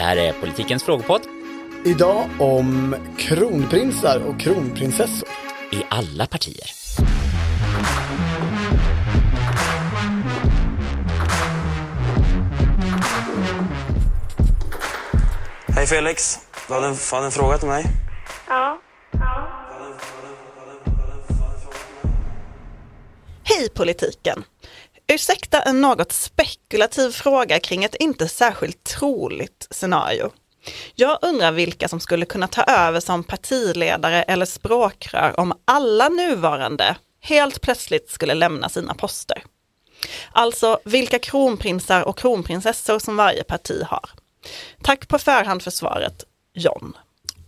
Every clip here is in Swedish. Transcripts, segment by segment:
Det här är Politikens frågepodd Idag om kronprinsar och kronprinsessor. i alla partier. Hej Felix, du hade en, hade en fråga till mig? Ja. Hej politiken! Ursäkta en något spekulativ fråga kring ett inte särskilt troligt scenario. Jag undrar vilka som skulle kunna ta över som partiledare eller språkrör om alla nuvarande helt plötsligt skulle lämna sina poster. Alltså vilka kronprinsar och kronprinsessor som varje parti har. Tack på förhand för svaret, John.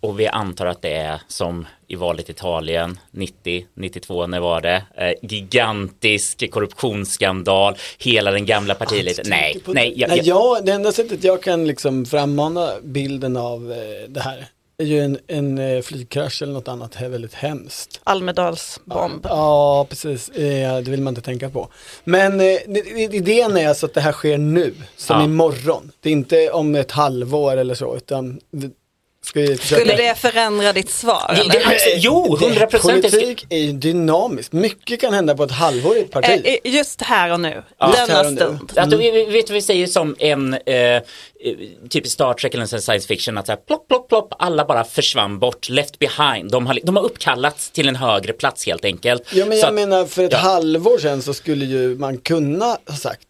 Och vi antar att det är som i valet i Italien 90, 92, när var det? Eh, gigantisk korruptionsskandal, hela den gamla partiledaren. Nej, På- nej, jag, nej jag, jag, det enda sättet jag kan liksom frammana bilden av eh, det här är ju en, en eh, flygkrasch eller något annat är väldigt hemskt. Almedalsbomb. Ja, precis. Eh, det vill man inte tänka på. Men eh, idén är alltså att det här sker nu, som Ja. imorgon. Det är inte om ett halvår eller så, utan Skulle det förändra ditt svar? Det- det- absolut, jo, Det- 100 procent. Politik är ju dynamiskt. Mycket kan hända på ett halvår i ett parti. Eh, eh, Just här och nu, Just denna här och nu. stund. Att, vi, vi- vet du, vi säger som en eh, eh, typ Star Trek eller en science fiction att så här, plopp, plopp, plopp, alla bara försvann bort, left behind. De har, de har uppkallats till en högre plats helt enkelt. Ja men jag att- menar för ett ja. halvår sedan så skulle ju man kunna ha sagt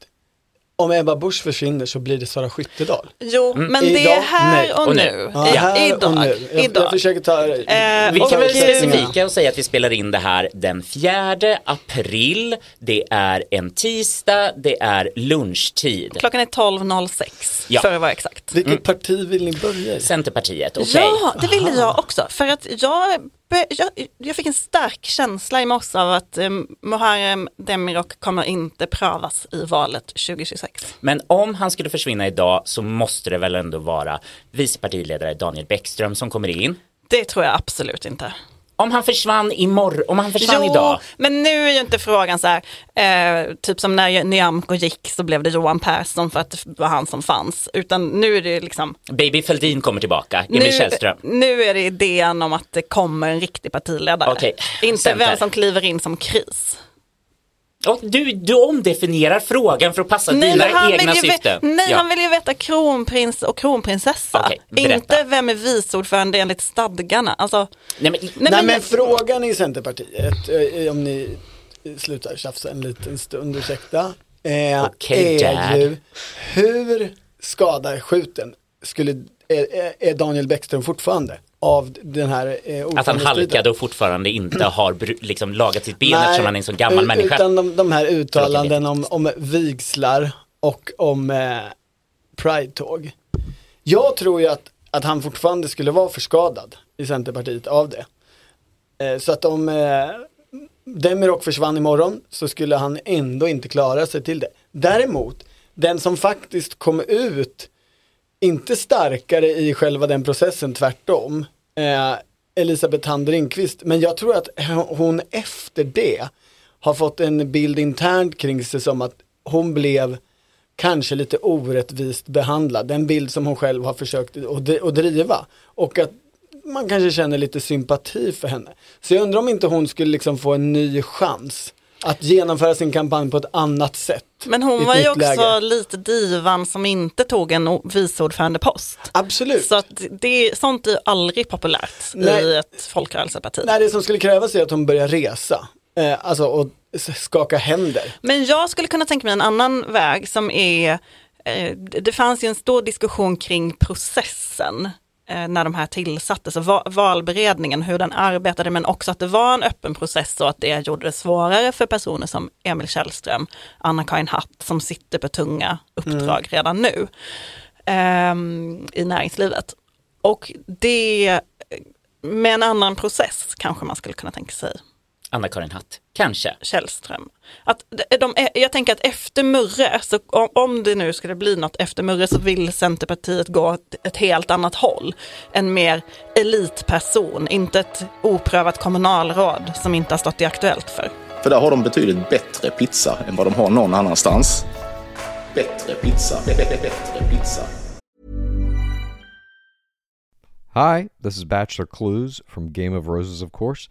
om Ebba Busch försvinner så blir det Sara Skyttedal. Jo, Mm. men det är här och nu. Ja, här idag. och nu. Jag, idag. jag försöker ta Eh, Vi kan väl specifika och säga att vi spelar in det här den 4 april. Det är en tisdag, det är lunchtid. Klockan är 12.06 Ja. för att vara exakt. Vilket parti vill ni börja i? Centerpartiet, okej. Ja, det ville jag också. För att jag, jag, jag fick en stark känsla i morse av att um, Muharrem Demirok kommer inte prövas i valet 2026. Men om han skulle försvinna idag så måste det väl ändå vara vice partiledare Daniel Bäckström som kommer in. Det tror jag absolut inte. Om han försvann imorgon, om han försvann Jo, idag. men nu är ju inte frågan så här, eh, typ som när Nyamko gick så blev det Johan Persson för att det var han som fanns. Utan nu är det liksom, Baby Fälldin kommer tillbaka, Emil nu, Källström. nu är det idén om att det kommer en riktig partiledare. Okej, Inte Center. vem som kliver in som kris. Och du, du omdefinierar frågan för att passa dina men han egna syften. nej, Ja. han vill ju veta kronprins och kronprinsessa. Berätta. inte vem är vice ordförande enligt stadgarna. Alltså, Nej, men, nej, Nej men, men frågan i Centerpartiet, eh, om ni slutar tjafsa en liten stund, ursäkta. Eh, Okej, är Dad. ju hur skadar skjuten skulle, är, är- Daniel Bäckström fortfarande av den här eh, att han halkade och fortfarande inte har liksom lagat sitt ben Nej, eftersom han är en så gammal människa. Utan de, de här uttalanden om, om vigslar och om eh, Pride-tåg. Jag tror ju att, att han fortfarande skulle vara förskadad i Centerpartiet av det. Eh, så att om eh, Demirok försvann imorgon så skulle han ändå inte klara sig till det. Däremot, den som faktiskt kom ut, inte starkare i själva den processen, tvärtom, eh, Elisabeth Thand Ringqvist. Men jag tror att hon efter det har fått en bild internt kring sig som att hon blev kanske lite orättvist behandlad. Den bild som hon själv har försökt att att driva. Och att man kanske känner lite sympati för henne. Så jag undrar om inte hon skulle liksom få en ny chans att genomföra sin kampanj på ett annat sätt. men hon var ju också läge. lite divan som inte tog en o- vice ordförandepost. Absolut. Så att det, sånt är aldrig populärt Nej. i ett folkrörelseparti. Nej, det som skulle krävas är att hon börjar resa. Eh, alltså och skaka händer. Men jag skulle kunna tänka mig en annan väg som är, eh, det fanns ju en stor diskussion kring processen när de här tillsattes och valberedningen, hur den arbetade, men också att det var en öppen process och att det gjorde det svårare för personer som Emil Källström, Anna-Karin Hatt som sitter på tunga uppdrag redan nu ehm, i näringslivet. Och det, med en annan process kanske man skulle kunna tänka sig Anna-Karin Hatt, kanske. Källström. Att de, de, jag tänker att efter Murre, så om, om det nu skulle bli något efter Murre så vill Centerpartiet gå ett, ett helt annat håll. En mer elitperson, inte ett oprövat kommunalråd som inte har stått i Aktuellt för. För där har de betydligt bättre pizza än vad de har någon annanstans. Bättre pizza, bättre, bättre pizza. Hi, this is Bachelor Clues from Game of Roses, of course,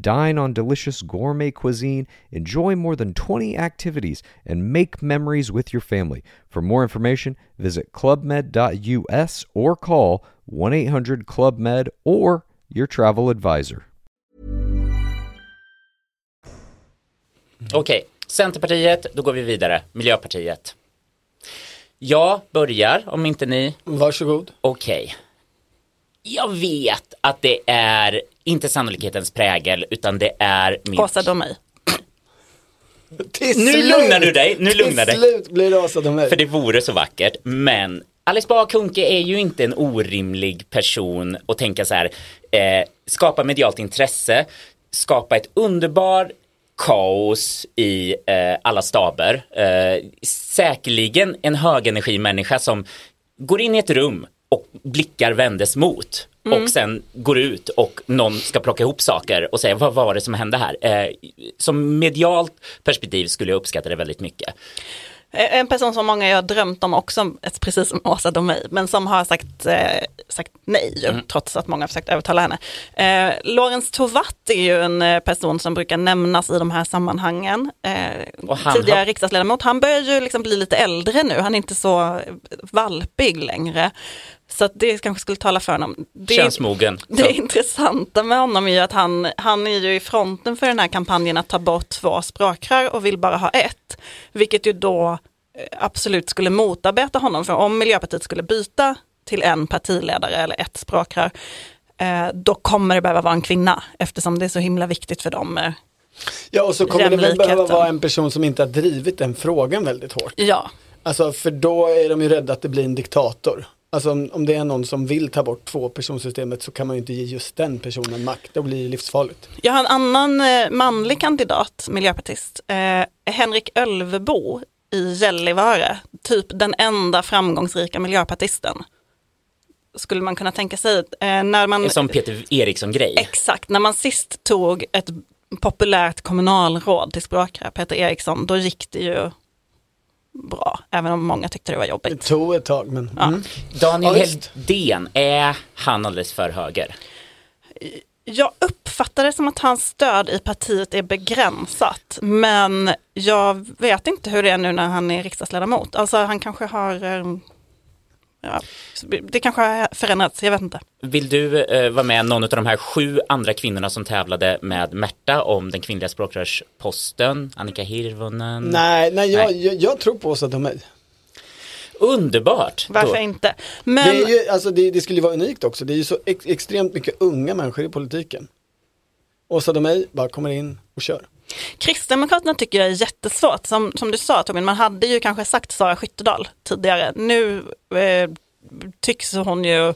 Dine on delicious gourmet cuisine, enjoy more than 20 activities, and make memories with your family. For more information, visit clubmed.us or call 1 800 Club Med or your travel advisor. Okej, Centerpartiet, då går vi vidare. Miljöpartiet. Jag börjar, om inte ni. Varsågod. Okej. Jag vet att det är inte sannolikhetens prägel, utan det är min... Åsa Domeij. Till Nu slut- lugnar du dig, nu lugnar dig. Till slut blir det Åsa Domeij. För det vore så vackert, men Alice Bah Kuhnke är ju inte en orimlig person att tänka så här, eh, skapa medialt intresse, skapa ett underbar kaos i eh, alla staber. Eh, säkerligen en högenergimänniska som går in i ett rum och blickar vändes mot och sen går ut och någon ska plocka ihop saker och säga vad var det som hände här? Eh, som medialt perspektiv skulle jag uppskatta det väldigt mycket. Eh, En person som många har drömt om också, precis som Åsa Domeij, men som har sagt, eh, sagt nej, Mm. trots att många har försökt övertala henne. Eh, Lorentz Tovatt är ju en eh, person som brukar nämnas i de här sammanhangen. Eh, tidigare har- riksdagsledamot, han börjar ju liksom bli lite äldre nu, han är inte så eh, valpig längre. Så att det kanske skulle tala för honom. Det, Könsmogen. det Så. intressanta med honom är ju att han, han är ju i fronten för den här kampanjen att ta bort två språkrör och vill bara ha ett. Vilket ju då eh, absolut skulle motarbeta honom. För om Miljöpartiet skulle byta till en partiledare eller ett språkrör, eh, då kommer det behöva vara en kvinna eftersom det är så himla viktigt för dem. eh. Ja, och så kommer det väl behöva vara en person som inte har drivit den frågan väldigt hårt. Ja, Alltså, för då är de ju rädda att det blir en diktator. Alltså om, om det är någon som vill ta bort två personsystemet så kan man ju inte ge just den personen makt. Det blir livsfarligt. jag har en annan eh, manlig kandidat, miljöpartist, eh, Henrik Ölvebo i Gällivare, typ den enda framgångsrika miljöpartisten. Skulle man kunna tänka sig, eh, när man... En sån Peter Eriksson-grej. Exakt, när man sist tog ett populärt kommunalråd till språkrör, Peter Eriksson, då gick det ju bra, även om många tyckte det var Det jobbigt. tog ett tag men. Mm. Daniel Ja. Hedén, är han alldeles för höger? Jag uppfattar det som att hans stöd i partiet är begränsat, men jag vet inte hur det är nu när han är riksdagsledamot. Alltså han kanske har, eh, ja, det kanske har förändrats, jag vet inte. Vill du eh, vara med någon av de här sju andra kvinnorna som tävlade med Märta om den kvinnliga språkrörsposten? Annika Hirvonen? Nej, nej, jag, Nej. Jag, jag tror på Åsa Domeij. Underbart! Varför Då- inte? Det, Men är ju, alltså det, det skulle ju vara unikt också. Det är ju så ex, extremt mycket unga människor i politiken. Åsa Domeij bara kommer in och kör. Kristdemokraterna tycker jag är jättesvårt. Som, som du sa Torbjörn, man hade ju kanske sagt Sara Skyttedal tidigare. Nu eh, tycks hon ju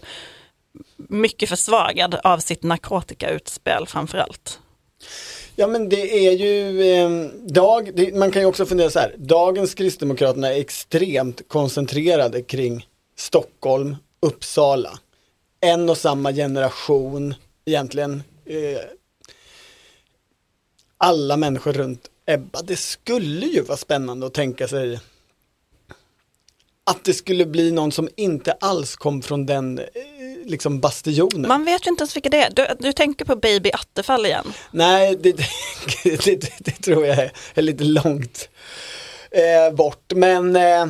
mycket försvagad av sitt narkotikautspel framförallt. Ja men det är ju, eh, dag, det, man kan ju också fundera så här, dagens Kristdemokraterna är extremt koncentrerade kring Stockholm, Uppsala. En och samma generation egentligen. Eh, alla människor runt Ebba. Det skulle ju vara spännande att tänka sig att det skulle bli någon som inte alls kom från den eh, liksom bastionen. Man vet ju inte ens vilka det är. Du, du tänker på Baby Attefall igen. Nej, det, det, det, det tror jag är, är lite långt eh, bort. Men eh,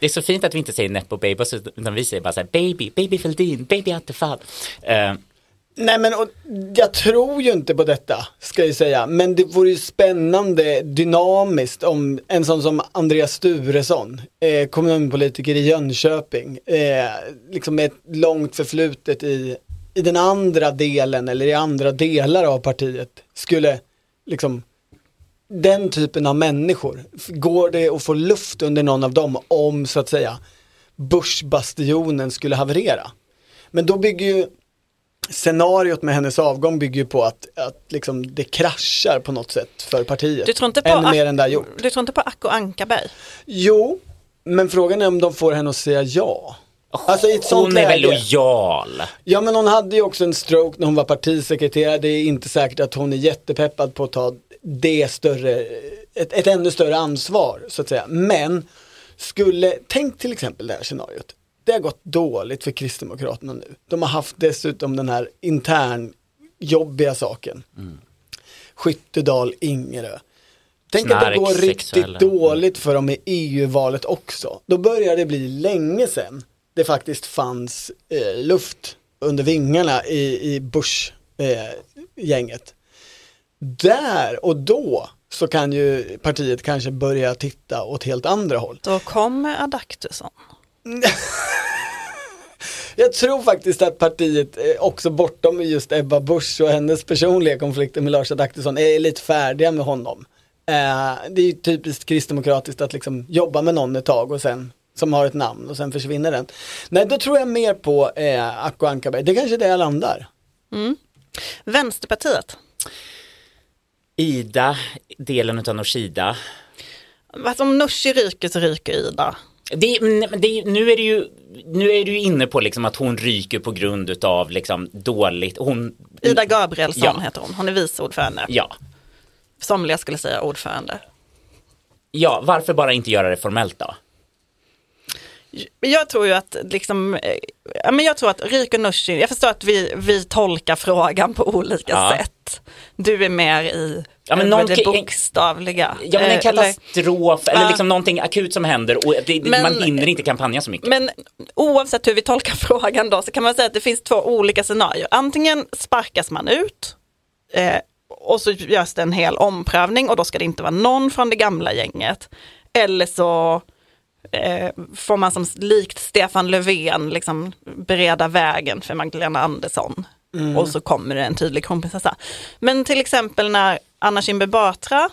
Det är så fint att vi inte säger Nepo Baby, utan vi säger bara så här Baby, Baby Fälldin, Baby Attefall. Eh, nej men och, jag tror ju inte på detta, ska jag säga. Men det vore ju spännande, dynamiskt om en sån som Andreas Sturesson, eh, kommunpolitiker i Jönköping, eh, liksom med ett långt förflutet i, i den andra delen eller i andra delar av partiet, skulle liksom den typen av människor, går det att få luft under någon av dem om så att säga börsbastionen skulle haverera? Men då bygger ju scenariot med hennes avgång bygger ju på att, att liksom det kraschar på något sätt för partiet. Du tror inte på, Ännu mer Ak- än gjort. du tror inte på Acko Ankarberg? Jo, men frågan är om de får henne att säga ja. Alltså i ett sånt Hon är väl lojal. Ja men hon hade ju också en stroke när hon var partisekreterare. Det är inte säkert att hon är jättepeppad på att ta det större, ett, ett ännu större ansvar så att säga. Men skulle, tänk till exempel det här scenariot. Det har gått dåligt för Kristdemokraterna nu. De har haft dessutom den här intern jobbiga saken. Skyttedal, Ingerö. Tänk att det går riktigt sexuella. dåligt för dem i EU-valet också. Då börjar det bli länge sedan det faktiskt fanns eh, luft under vingarna i, i Bush-gänget. Där och då så kan ju partiet kanske börja titta åt helt andra håll. Då kommer Adaktusson. Jag tror faktiskt att partiet också bortom just Ebba Busch och hennes personliga konflikter med Lars Adaktusson är lite färdiga med honom. Eh, det är ju typiskt kristdemokratiskt att liksom jobba med någon ett tag och sen som har ett namn och sen försvinner den. Nej, då tror jag mer på eh, Acko Ankarberg. Det är kanske är där jag landar. Vänsterpartiet. Ida, delen utav Nooshida. Alltså om Nooshi ryker så ryker Ida. Det, men det, nu är det ju nu är du inne på liksom att hon ryker på grund utav liksom dåligt, hon, Ida Gabrielsson Ja. heter hon, hon är vice ordförande. ja, Somliga skulle säga ordförande. ja, varför bara inte göra det formellt då? Jag tror ju att liksom, eh, ja, men jag tror att ryker Nooshi, jag förstår att vi, vi tolkar frågan på olika Ja. sätt. Du är mer i Ja, men över någonting- det bokstavliga. Ja men en Eh, eller- katastrof eller Ja. liksom någonting akut som händer och det, Men- man hinner inte kampanja så mycket. Men oavsett hur vi tolkar frågan då så kan man säga att det finns två olika scenarier. Antingen sparkas man ut eh, och så görs det en hel omprövning och då ska det inte vara någon från det gamla gänget. Eller så eh, får man som likt Stefan Löfven liksom bereda vägen för Magdalena Andersson. Och så kommer det en tydlig kronprinsessa. Men till exempel när Anna Kinberg Batra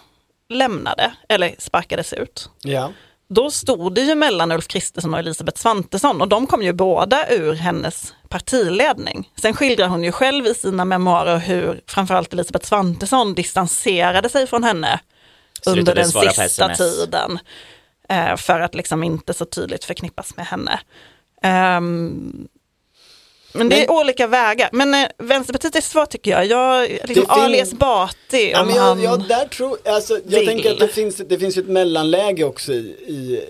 lämnade, eller sparkades ut, Ja. då stod det ju mellan Ulf Kristersson och Elisabeth Svantesson och de kom ju båda ur hennes partiledning. Sen skildrar hon ju själv i sina memoarer hur framförallt Elisabeth Svantesson distanserade sig från henne Slutade under den sista tiden. Eh, För att liksom inte så tydligt förknippas med henne. Ehm, men det är olika vägar. Men eh, Vänsterpartiet är svårt tycker jag. jag liksom, Det fin- Ali Esbati, Ja, om men jag, han... jag, där tror, alltså, jag vill. tänker att det finns, det finns ett mellanläge också i, i,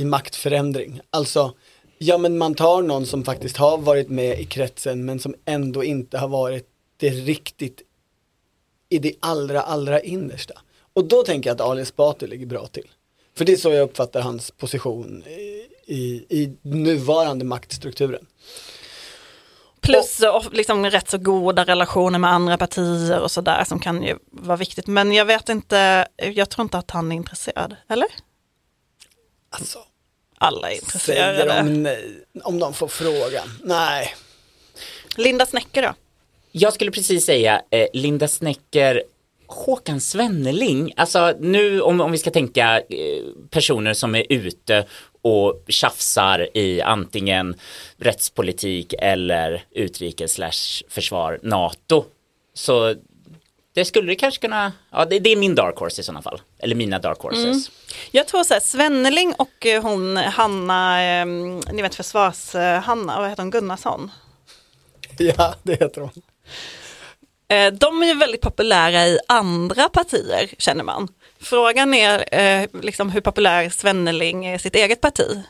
i maktförändring. Alltså, ja men man tar någon som faktiskt har varit med i kretsen men som ändå inte har varit det riktigt i det allra, allra innersta. Och då tänker jag att Ali Esbati ligger bra till. För det är så jag uppfattar hans position i, i, i nuvarande maktstrukturen. Plus och, liksom rätt så goda relationer med andra partier och sådär som kan ju vara viktigt. Men jag vet inte, jag tror inte att han är intresserad. Eller? Alltså, Alla är säger intresserade. de nej om de får frågan? Nej. Linda Snäcker då? Jag skulle precis säga eh, Linda Snäcker, Håkan Svenneling, alltså nu om, om vi ska tänka eh, personer som är ute och tjafsar i antingen rättspolitik eller utrikes slash försvar, NATO. Så det skulle det kanske kunna, ja det, det är min dark horse i sådana fall, eller mina dark horses. Jag tror så här, Svenneling och eh, hon Hanna, eh, ni vet försvars-Hanna, vad heter hon, Gunnarsson? Ja, det heter hon. Eh, de är ju väldigt populära i andra partier känner man. Frågan är eh, liksom hur populär Svenneling är i sitt eget parti.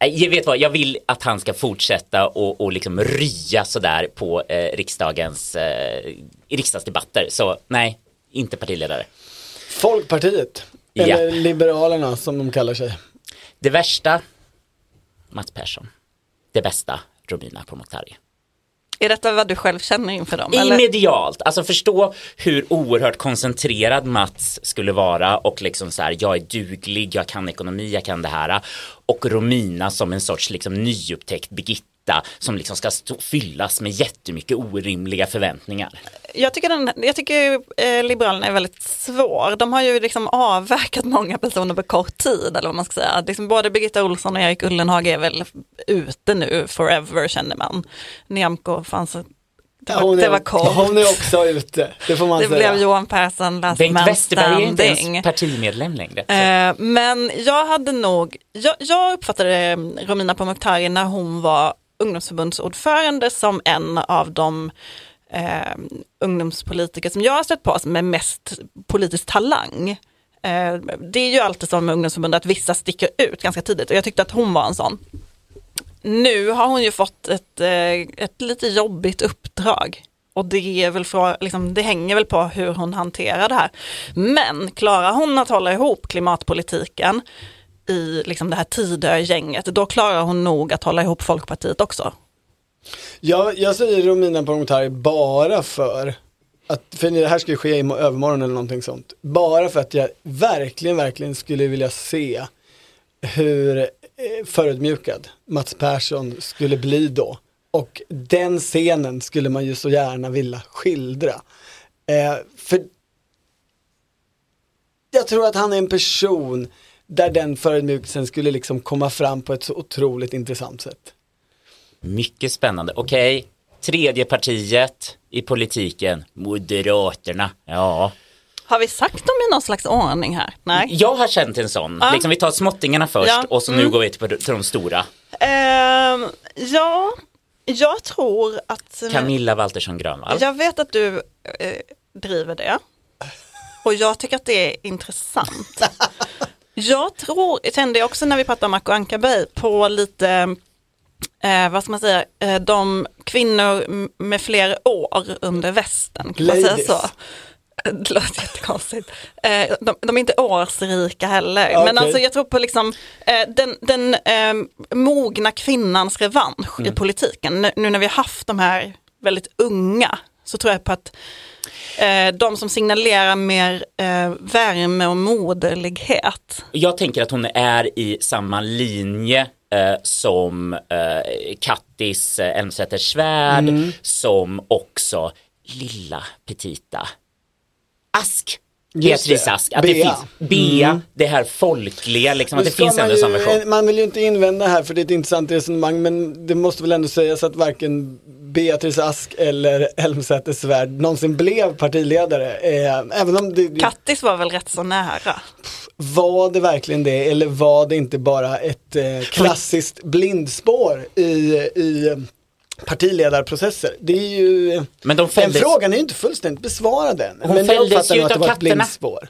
Nej, Jag vet vad, jag vill att han ska fortsätta och, och liksom rya sådär på eh, riksdagens, eh, riksdagsdebatter. Så nej, inte partiledare. Folkpartiet. Ja. Eller Liberalerna som de kallar sig. Det värsta, Mats Persson. Det bästa, Romina Pourmokhtari. Är detta vad du själv känner inför dem? I eller? medialt, alltså förstå hur oerhört koncentrerad Mats skulle vara och liksom så här, jag är duglig, jag kan ekonomi, jag kan det här. Och Romina som en sorts liksom nyupptäckt Birgitta som liksom ska stå, fyllas med jättemycket orimliga förväntningar. Jag tycker, den, jag tycker eh, Liberalerna är väldigt svår. De har ju liksom avverkat många personer på kort tid, eller vad man ska säga. Liksom både Birgitta Olsson och Erik Ullenhag är väl ute nu forever, känner man. Nyamko fanns Det var, hon, det är, var coolt. hon är också ute, det får man det säga. blev Johan Persson last Bengt man Westerberg är inte ens partimedlem längre. Eh, men jag hade nog, jag, jag uppfattade Romina Pourmokhtari när hon var ungdomsförbundsordförande som en av de eh, ungdomspolitiker som jag har stött på med mest politisk talang. Eh, det är ju alltid så med ungdomsförbund att vissa sticker ut ganska tidigt och jag tyckte att hon var en sån. Nu har hon ju fått ett, eh, ett lite jobbigt uppdrag. Och det, är väl för, liksom, det hänger väl på hur hon hanterar det här. Men klarar hon att hålla ihop klimatpolitiken i liksom, det här Tidö-gänget, då klarar hon nog att hålla ihop Folkpartiet också. Jag, jag säger Romina Pourmokhtari bara för att, för det här ska ju ske i övermorgon eller någonting sånt. Bara för att jag verkligen, verkligen skulle vilja se hur eh, förödmjukad Mats Persson skulle bli då. Och den scenen skulle man ju så gärna vilja skildra. Eh, för jag tror att han är en person där den förödmjukelsen skulle liksom komma fram på ett så otroligt intressant sätt. Mycket spännande. Okej, tredje partiet i politiken, Moderaterna. Ja, Har vi sagt dem i någon slags ordning här? Nej. jag har känt en sån. Ja. Liksom, vi tar småttingarna först Ja, och så nu mm. går vi till, till de stora. Ehm, ja, jag tror att... Camilla Waltersson Grönvall. Jag vet att du eh, driver det. Och jag tycker att det är intressant. Jag tror, kände jag också när vi pratade om Acko Ankarberg, på lite, eh, vad ska man säga, eh, de kvinnor med fler år under västen. Kan man säga så? Det låter jättekonstigt. Eh, de, de är inte årsrika heller. Okej. Men alltså jag tror på liksom eh, den, den eh, mogna kvinnans revansch Mm. i politiken. Nu- Nu när vi har haft de här väldigt unga så tror jag på att eh, de som signalerar mer eh, värme och moderlighet. Jag tänker att hon är i samma linje eh, som eh, Kattis eh, Elmsäter-Svärd, Mm. som också lilla petita Ask. Beatrice det. Ask. Att Bea. det finns, Bea, det här folkliga, liksom, att det finns man ändå ju- version. Man vill ju inte invända här för det är ett intressant resonemang men det måste väl ändå sägas att varken Beatrice Ask eller Elmsäter-Svärd någonsin blev partiledare. Eh, även om det, Kattis var väl rätt så nära. var det verkligen det eller var det inte bara ett eh, klassiskt blindspår i, i eh, partiledarprocesser? Det är ju, Men de den fälldes, frågan är ju inte fullständigt besvarad än. Hon men jag fälldes ju nog att det utav var ett katterna. blindspår.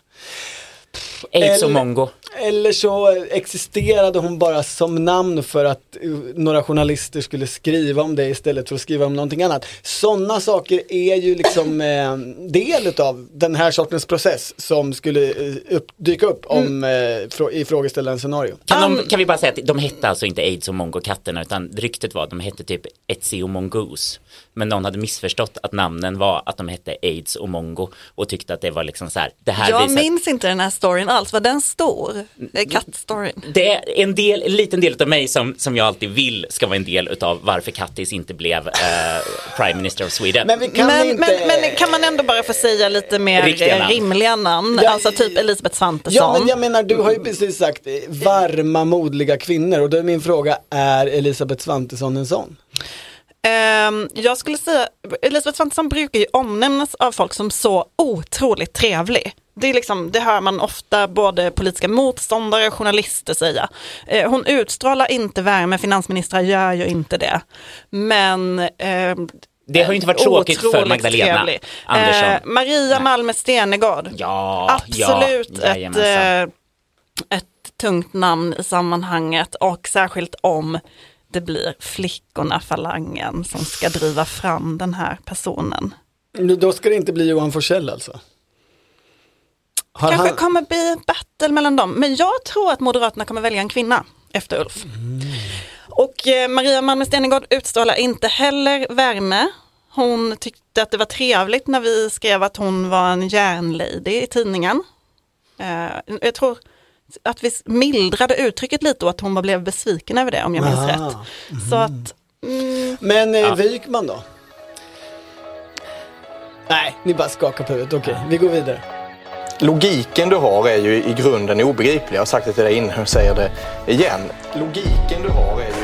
Aids och eller- mongo. Eller så existerade hon bara som namn för att uh, några journalister skulle skriva om det istället för att skriva om någonting annat. Sådana saker är ju liksom eh, del utav den här sortens process som skulle eh, upp, dyka upp om, eh, frå- i frågeställarens scenario. Kan, de, kan vi bara säga att de hette alltså inte aids och mongo-katterna utan ryktet var att de hette typ Etsy och mongoose. Men någon hade missförstått att namnen var att de hette aids och mongo och tyckte att det var liksom så här, det här Jag visar minns inte den här storyn alls, var den stor? Det är Kattstoryn. det är en, del, en liten del av mig som, som jag alltid vill ska vara en del utav varför Kattis inte blev eh, Prime Minister of Sweden. Men vi kan Men, inte... men, men kan man ändå bara få säga lite mer Riktiga namn. rimliga namn? Ja, alltså typ Elisabeth Svantesson. Ja men jag menar du har ju precis sagt varma modliga kvinnor och då är min fråga, är Elisabeth Svantesson en sån? Ehm, jag skulle säga, Elisabeth Svantesson brukar ju omnämnas av folk som så otroligt trevlig. Det, är liksom, det hör man ofta både politiska motståndare och journalister säga. Eh, hon utstrålar inte värme, finansministrar gör ju inte det. Men ehm, det har ju inte varit tråkigt för Magdalena trevlig. Andersson. Eh, Maria Malmer Stenergard. ja, Absolut ja, ett, eh, ett tungt namn i sammanhanget och särskilt om det blir flickorna, falangen, som ska driva fram den här personen. Då ska det inte bli Johan Forsell alltså? Har Kanske han- kommer bli battle mellan dem, men jag tror att Moderaterna kommer välja en kvinna efter Ulf. Och eh, Maria Malmer Stenergard utstrålar inte heller värme. Hon tyckte att det var trevligt när vi skrev att hon var en järnlady i tidningen. Eh, jag tror att vi mildrade uttrycket lite och att hon bara blev besviken över det om jag minns Aha. rätt. Så att, mm, Men eh, Ja. Wykman då? Nej, ni bara skakar på huvudet. Okej, vi går vidare. Logiken du har är ju i grunden obegriplig. Jag har sagt det till dig innan och säger det igen. Logiken du har är ju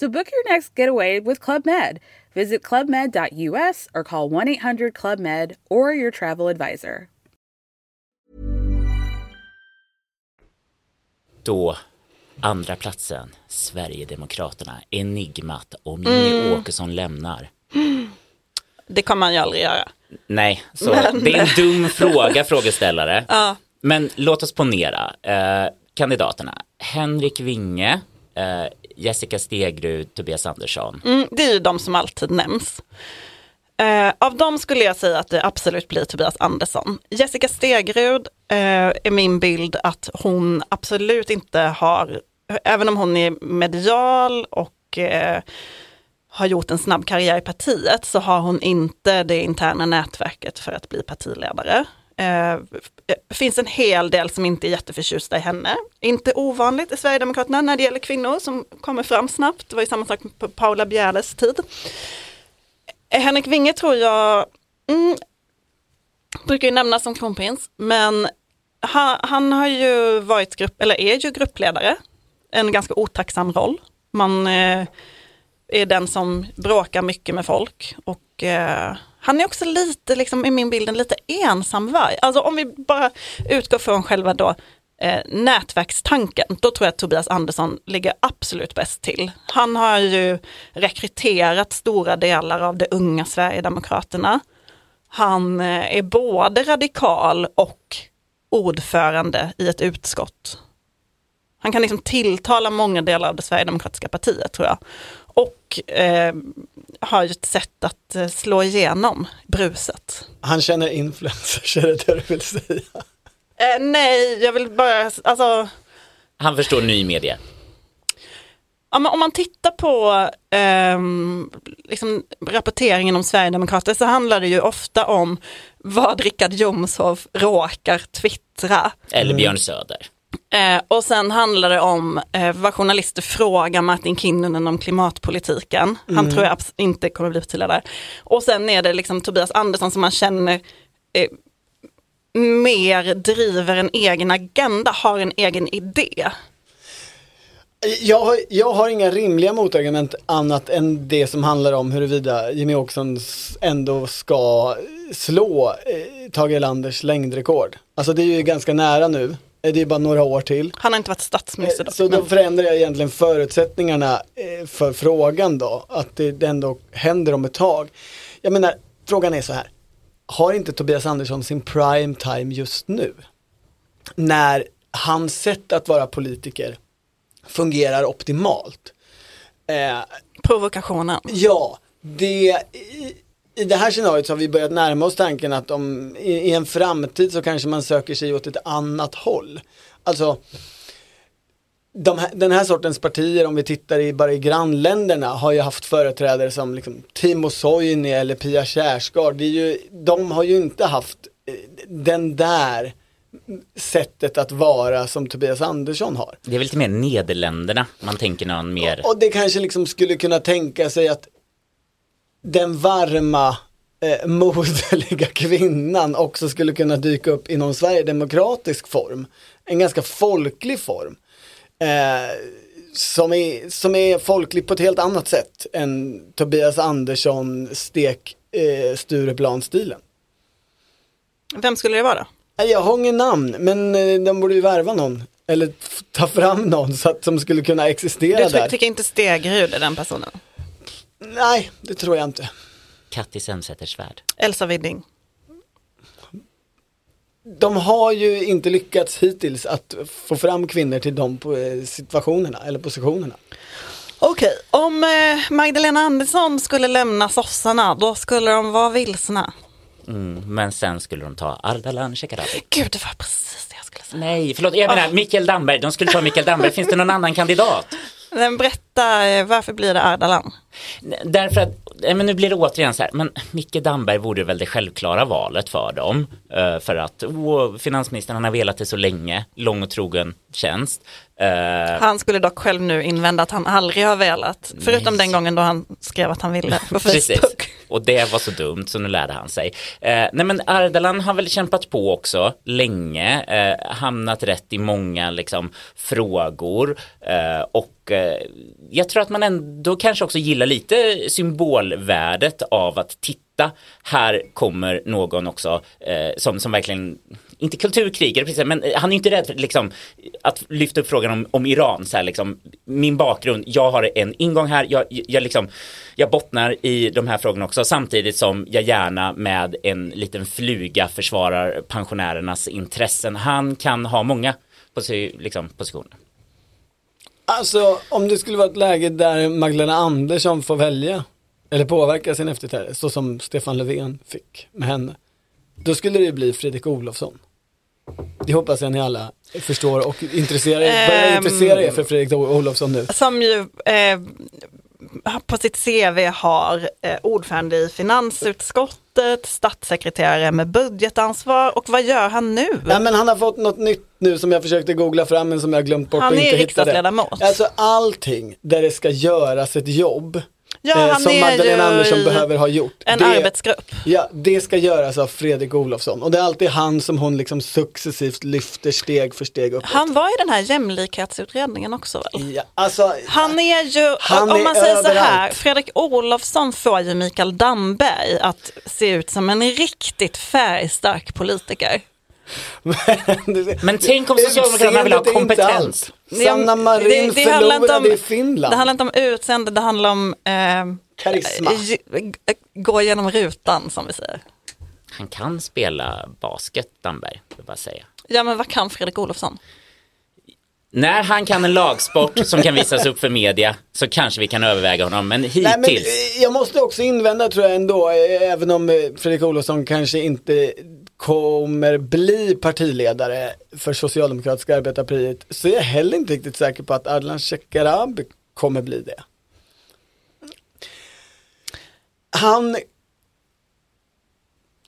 So book your next getaway with Club Med. Visit clubmed.us or call 1 800 Club Med or your travel advisor. Då, andra platsen, Sverigedemokraterna, Enigmat och Mimmi Åkesson lämnar. Det kommer man ju aldrig göra. Nej, så Men- det är en dum fråga frågeställare. Ja. Men låt oss ponera eh, kandidaterna. Henrik Winge, eh, Jessica Stegrud, Tobias Andersson. Mm, det är ju de som alltid nämns. Eh, av dem skulle jag säga att det absolut blir Tobias Andersson. Jessica Stegrud eh, är min bild att hon absolut inte har, även om hon är medial och eh, har gjort en snabb karriär i partiet så har hon inte det interna nätverket för att bli partiledare. Eh, Det finns en hel del som inte är jätteförtjusta i henne. Inte ovanligt i Sverigedemokraterna när det gäller kvinnor som kommer fram snabbt. Det var ju samma sak på Paula Bjärles tid. Eh, Henrik Winge tror jag, mm, brukar ju nämnas som kronprins, men han, han har ju varit grupp, eller är ju gruppledare. En ganska otacksam roll. Man eh, är den som bråkar mycket med folk och eh, han är också lite, liksom, i min bild, en lite ensam varg. Alltså om vi bara utgår från själva då eh, nätverkstanken, då tror jag att Tobias Andersson ligger absolut bäst till. Han har ju rekryterat stora delar av det unga Sverigedemokraterna. Han eh, är både radikal och ordförande i ett utskott. Han kan liksom tilltala många delar av det Sverigedemokratiska partiet tror jag. Och eh, har ju ett sätt att eh, slå igenom bruset. Han känner influencers, är det det du vill säga? Eh, nej, jag vill bara, alltså, Han förstår ny media. ja, men om man tittar på ehm, liksom, rapporteringen om Sverigedemokrater så handlar det ju ofta om vad Richard Jomshof råkar twittra. Eller Björn Söder. Eh, och sen handlar det om eh, vad journalister frågar Martin Kinnunen om klimatpolitiken. Han tror jag inte kommer bli partiledare. Och sen är det liksom Tobias Andersson som man känner eh, mer driver en egen agenda, har en egen idé. Jag har, jag har inga rimliga motargument annat än det som handlar om huruvida Jimmy Åkesson ändå ska slå eh, Tage Erlanders längdrekord. Alltså det är ju ganska nära nu. Eh, Det är bara några år till. Han har inte varit statsminister. Så då men- förändrar jag egentligen förutsättningarna eh, för frågan då. Att det ändå händer om ett tag. Jag menar, frågan är så här. Har inte Tobias Andersson sin prime time just nu? När hans sätt att vara politiker fungerar optimalt. Eh, Provokationen. Ja, det, i, det här scenariot så har vi börjat närma oss tanken att om, i, i en framtid så kanske man söker sig åt ett annat håll. Alltså, de här, den här sortens partier, om vi tittar i, bara i grannländerna, har ju haft företrädare som liksom Timo Soini eller Pia Kjaersgaard. Det är ju, de har ju inte haft eh, den där sättet att vara som Tobias Andersson har. Det är väl lite mer Nederländerna man tänker någon mer. Och det kanske liksom skulle kunna tänka sig att den varma eh, moderliga kvinnan också skulle kunna dyka upp i någon sverigedemokratisk form. En ganska folklig form. Eh, som, är, som är folklig på ett helt annat sätt än Tobias Andersson stek eh, Stureplan-stilen. Vem skulle det vara Jag har ingen namn, men eh, de borde ju värva någon. Eller ta fram någon så att, som skulle kunna existera Du där. ty- tycker inte Stegrud är den personen? Nej, det tror jag inte. Kattis Elmsäter-Svärd. Elsa Widding? De har ju inte lyckats hittills att få fram kvinnor till de eh, situationerna eller positionerna. Okej, om eh, Magdalena Andersson skulle lämna sossarna, då skulle de vara vilsna. Mm, men sen skulle de ta Ardalan Shekarabi. Gud, det var precis det jag skulle säga. Nej, förlåt, jag menar Mikael Damberg. De skulle ta Mikael Damberg. Finns det någon annan kandidat? Men berätta, eh, varför blir det Ardalan? Därför att, men nu blir det återigen så här, men Micke Damberg vore väl det självklara valet för dem. Eh, för att oh, finansministern han har velat det så länge, lång och trogen tjänst. Eh, Han skulle dock själv nu invända att han aldrig har velat, förutom den gången då han skrev att han ville på Precis. Och det var så dumt så nu lärde han sig. Eh, nej men Ardalan har väl kämpat på också länge, eh, hamnat rätt i många liksom frågor eh, och eh, jag tror att man ändå kanske också gillar lite symbolvärdet av att titta, här kommer någon också eh, som, som verkligen inte kulturkrigare precis, men eh, han är inte rädd för liksom, att lyfta upp frågan om, om Iran. Så här, liksom, min bakgrund, jag har en ingång här, jag, jag, liksom, jag bottnar i de här frågorna också samtidigt som jag gärna med en liten fluga försvarar pensionärernas intressen. Han kan ha många posi liksom, positioner. Alltså om det skulle vara ett läge där Magdalena Andersson får välja eller påverka sin efterträdare så som Stefan Löfven fick med henne. Då skulle det bli Fredrik Olofsson. Det hoppas jag ni alla förstår och intresserar er, börjar Ehm. intressera er för Fredrik Olofsson nu. Som ju eh, på sitt CV har eh, ordförande i finansutskottet, statssekreterare med budgetansvar och vad gör han nu? Nej men han har fått något nytt nu som jag försökte googla fram men som jag glömt bort Han och är inte hittade. riksdagsledamot. Alltså allting där det ska göras ett jobb Ja, eh, som Magdalena Andersson behöver ha gjort. En det, arbetsgrupp. Ja, det ska göras av Fredrik Olofsson och det är alltid han som hon liksom successivt lyfter steg för steg uppåt. Han var i den här jämlikhetsutredningen också väl? Ja, alltså, Han är ju, Han om man säger så här, överallt. Fredrik Olofsson får ju Mikael Damberg att se ut som en riktigt färgstark politiker. Men tänk om Socialdemokraterna vill ha kompetens. Sanna Marin det inte förlorade om- i Finland. Det handlar inte om utseende, det handlar om eh, Karisma. eh, gå genom rutan som vi säger. Han kan spela basket, Damberg, vill jag bara säga. Ja men vad kan Fredrik Olofsson? När han kan en lagsport som kan visas upp för media så kanske vi kan överväga honom, men hittills. Nej, men eh, jag måste också invända tror jag ändå, eh, även om Fredrik Olofsson kanske inte kommer bli partiledare för Socialdemokratiska arbetarpartiet så är jag heller inte riktigt säker på att Ardalan Shekarabi kommer bli det. Han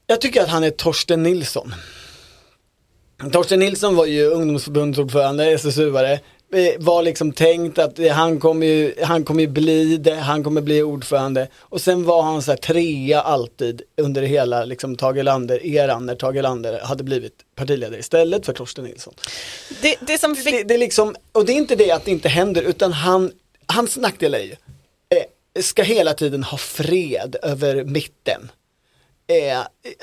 Jag tycker att han är Torsten Nilsson. Torsten Nilsson var ju ungdomsförbundsordförande, SSU-are. Eh, Var liksom tänkt att han kommer ju, han kommer bli det, han kommer bli ordförande. Och sen var han så här trea alltid under hela liksom Tage Erlander-eran när Tage Erlander hade blivit partiledare istället för Torsten Nilsson. Det, det som fick, Det, det är liksom, och det är inte det att det inte händer utan han, hans nackdel är ju, eh, ska hela tiden ha fred över mitten. Eh,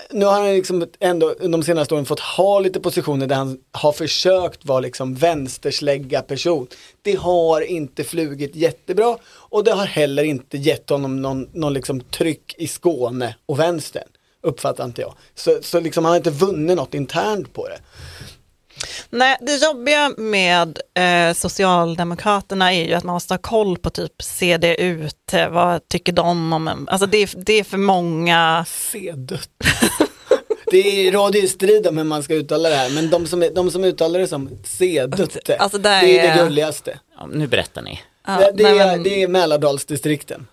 nu har han liksom ändå de senaste åren fått ha lite positioner där han har försökt vara liksom vänsterslägga person. Det har inte flugit jättebra och det har heller inte gett honom någon, någon liksom tryck i Skåne och vänstern. Uppfattar inte jag. Så, så liksom han har inte vunnit något internt på det. Nej, det jobbiga med eh, Socialdemokraterna är ju att man måste ha koll på typ CDU, vad tycker de om en, alltså det är, det är för många, Sedött. Det råder ju strid om hur man ska uttala det här, men de som, de som uttalar det som sedutte, Alltså, där det är det är- gulligaste. Ja, nu berättar ni. ja, det, det, nej, är, men- det är Mälardalsdistrikten.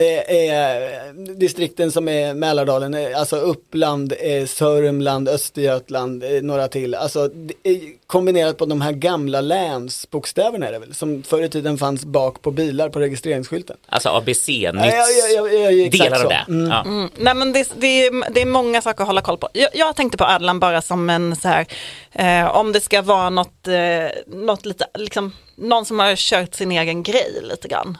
Det är distrikten som är Mälardalen, eh, alltså Uppland, eh, Sörmland, Östergötland, eh, några till. Alltså är kombinerat på de här gamla länsbokstäverna är det väl, som förr i tiden fanns bak på bilar på registreringsskylten. Alltså ABC-nytt, Ja, ja, ja, ja, ja, exakt delar av så. det. Mm. Ja. Mm, nej men det, det, är, det är många saker att hålla koll på. Jag, jag tänkte på Adlan bara som en så här, eh, om det ska vara något, eh, något lite, liksom, någon som har kört sin egen grej lite grann.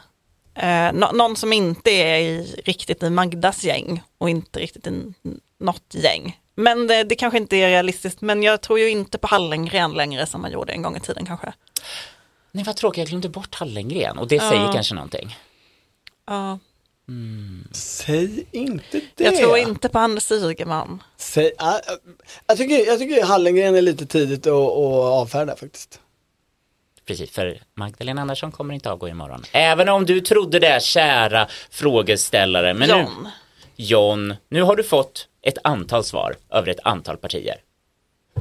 Eh, nå- någon som inte är i, riktigt i Magdas gäng och inte riktigt i något gäng. Men det, det kanske inte är realistiskt, men jag tror ju inte på Hallengren längre som man gjorde en gång i tiden kanske. Nej vad tråkigt, jag glömde bort Hallengren och det säger kanske någonting. Ja, Säg inte det. jag tror inte på Anders Ygeman. Säg, ah, ah, jag, tycker, jag tycker Hallengren är lite tidigt att avfärda faktiskt. Precis, för Magdalena Andersson kommer inte avgå imorgon. Även om du trodde det, kära frågeställare. Men nu, John. John, nu har du fått ett antal svar över ett antal partier.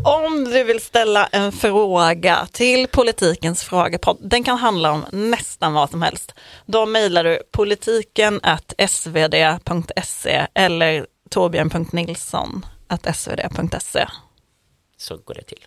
Om du vill ställa en fråga till politikens frågepodd, den kan handla om nästan vad som helst. Då mejlar du politiken svd.se eller torbjörn.nilsson svd.se. Så går det till.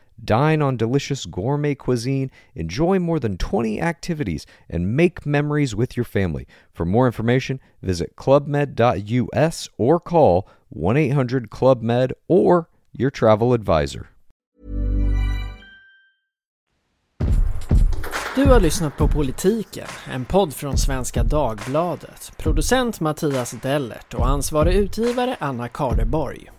Dine on delicious gourmet cuisine, enjoy more than 20 activities, and make memories with your family. For more information, visit clubmed.us or call 1 800 Club Med or your travel advisor. Du har lyssnat på Politiken, en podd från Svenska Dagbladet. Producent Mattias Dellert och ansvarig utgivare Anna Kardeborg.